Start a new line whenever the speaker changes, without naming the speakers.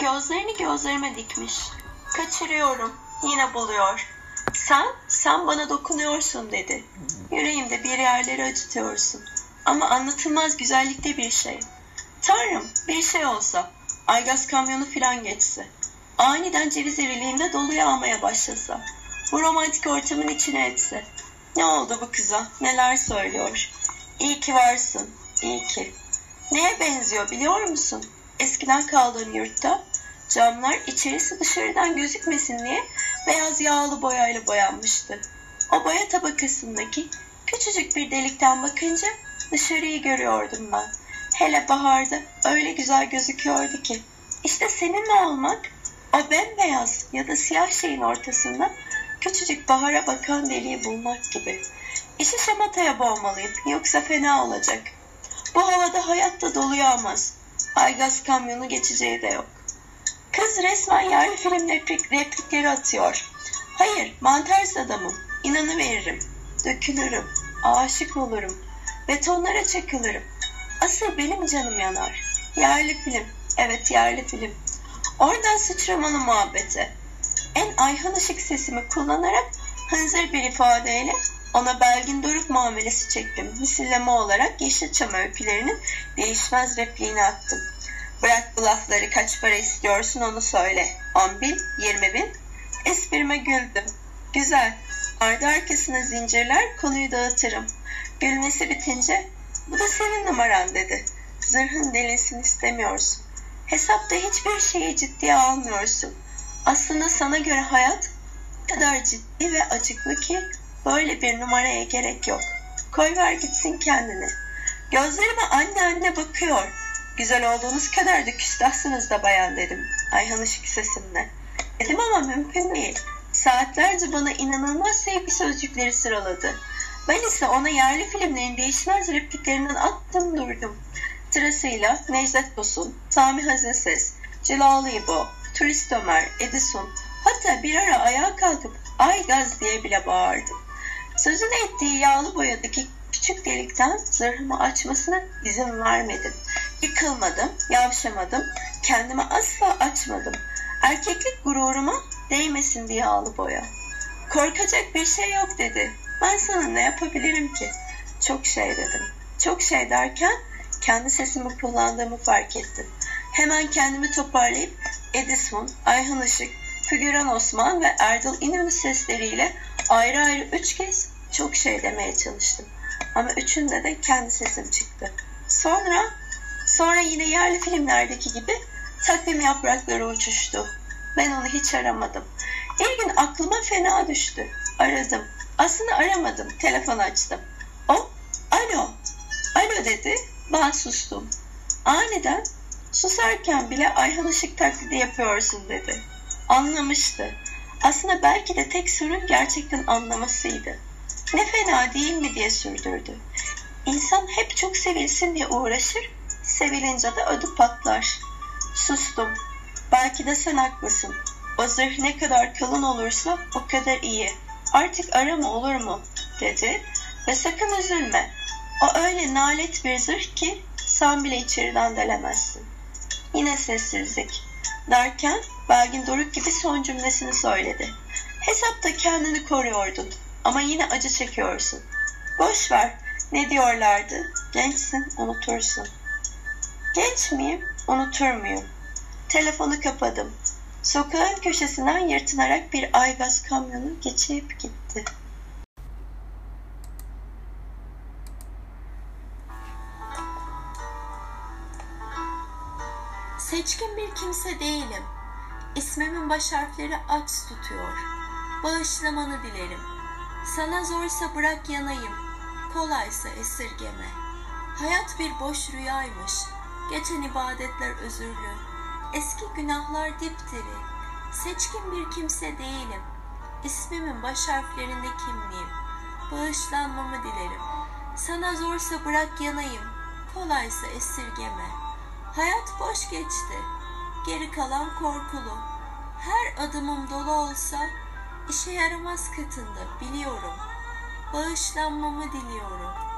Gözlerini gözlerime dikmiş. Kaçırıyorum. Yine buluyor. Sen, sen bana dokunuyorsun dedi. Yüreğimde bir yerleri acıtıyorsun. Ama anlatılmaz güzellikte bir şey. Tanrım bir şey olsa. Aygaz kamyonu filan geçse. Aniden ceviz iriliğinde doluya almaya başlasa. Bu romantik ortamın içine etse. Ne oldu bu kıza? Neler söylüyor? İyi ki varsın. İyi ki. Neye benziyor biliyor musun? Eskiden kaldığın yurtta camlar içerisi dışarıdan gözükmesin diye beyaz yağlı boyayla boyanmıştı. O boya tabakasındaki küçücük bir delikten bakınca dışarıyı görüyordum ben. Hele baharda öyle güzel gözüküyordu ki. İşte seninle olmak o bembeyaz ya da siyah şeyin ortasında küçücük bahara bakan deliği bulmak gibi. İşi şamataya boğmalıyım yoksa fena olacak. Bu havada hayatta doluyamaz. Aygaz kamyonu geçeceği de yok. Kız resmen yerli film replik, replikleri atıyor. Hayır, mantarz adamım. İnanı veririm. Dökülürüm. Aşık olurum. Betonlara çakılırım. Asıl benim canım yanar. Yerli film. Evet yerli film. Oradan sıçramalı muhabbete. En ayhan ışık sesimi kullanarak hınzır bir ifadeyle ona Belgin Doruk muamelesi çektim. Misilleme olarak Yeşilçam öykülerinin değişmez repliğini attım. Bırak bu lafları kaç para istiyorsun onu söyle. 10 bin, 20 bin. Esprime güldüm. Güzel. Ardı arkasına zincirler konuyu dağıtırım. Gülmesi bitince bu da senin numaran dedi. Zırhın delinsin istemiyorsun. Hesapta hiçbir şeyi ciddiye almıyorsun. Aslında sana göre hayat kadar ciddi ve acıklı ki böyle bir numaraya gerek yok. Koy ver gitsin kendini. Gözlerime anne anne bakıyor. Güzel olduğunuz kadar da küstahsınız da bayan dedim. Ayhan ışık sesimle. Dedim ama mümkün değil. Saatlerce bana inanılmaz sevgi sözcükleri sıraladı. Ben ise ona yerli filmlerin değişmez repliklerinden attım durdum. Sırasıyla Necdet Tosun, Sami Hazinses, Cilalı İbo, Turist Ömer, Edison, hatta bir ara ayağa kalkıp ay gaz diye bile bağırdım. Sözünü ettiği yağlı boyadaki küçük delikten zırhımı açmasına izin vermedim. Yıkılmadım, yavşamadım, kendimi asla açmadım. Erkeklik gururuma değmesin diye yağlı boya. Korkacak bir şey yok dedi. Ben sana ne yapabilirim ki? Çok şey dedim. Çok şey derken kendi sesimi kullandığımı fark ettim. Hemen kendimi toparlayıp Edison, Ayhan Işık, Figüran Osman ve Erdal İnönü sesleriyle ayrı ayrı üç kez çok şey demeye çalıştım. Ama üçünde de kendi sesim çıktı. Sonra, sonra yine yerli filmlerdeki gibi takvim yaprakları uçuştu. Ben onu hiç aramadım. Bir gün aklıma fena düştü. Aradım. Aslında aramadım. Telefon açtım. O, alo, alo dedi. Ben sustum. Aniden susarken bile Ayhan Işık taklidi yapıyorsun dedi. Anlamıştı. Aslında belki de tek sorun gerçekten anlamasıydı. Ne fena değil mi diye sürdürdü. İnsan hep çok sevilsin diye uğraşır, sevilince de ödü patlar. Sustum. Belki de sen haklısın. O zırh ne kadar kalın olursa o kadar iyi. Artık arama olur mu? dedi ve sakın üzülme. O öyle nalet bir zırh ki sen bile içeriden delemezsin. Yine sessizlik. Derken Belgin Doruk gibi son cümlesini söyledi. Hesapta kendini koruyordun ama yine acı çekiyorsun. Boş ver. Ne diyorlardı? Gençsin, unutursun. Genç miyim? Unutur muyum? Telefonu kapadım. Sokağın köşesinden yırtınarak bir aygaz kamyonu geçip gitti. Seçkin bir kimse değilim. İsmimin baş harfleri aç tutuyor. Bağışlamanı dilerim. Sana zorsa bırak yanayım. Kolaysa esirgeme. Hayat bir boş rüyaymış. Geçen ibadetler özürlü. Eski günahlar dipdiri. Seçkin bir kimse değilim. İsmimin baş harflerinde kimliğim. Bağışlanmamı dilerim. Sana zorsa bırak yanayım. Kolaysa esirgeme. Hayat boş geçti. Geri kalan korkulu. Her adımım dolu olsa işe yaramaz katında biliyorum. Bağışlanmamı diliyorum.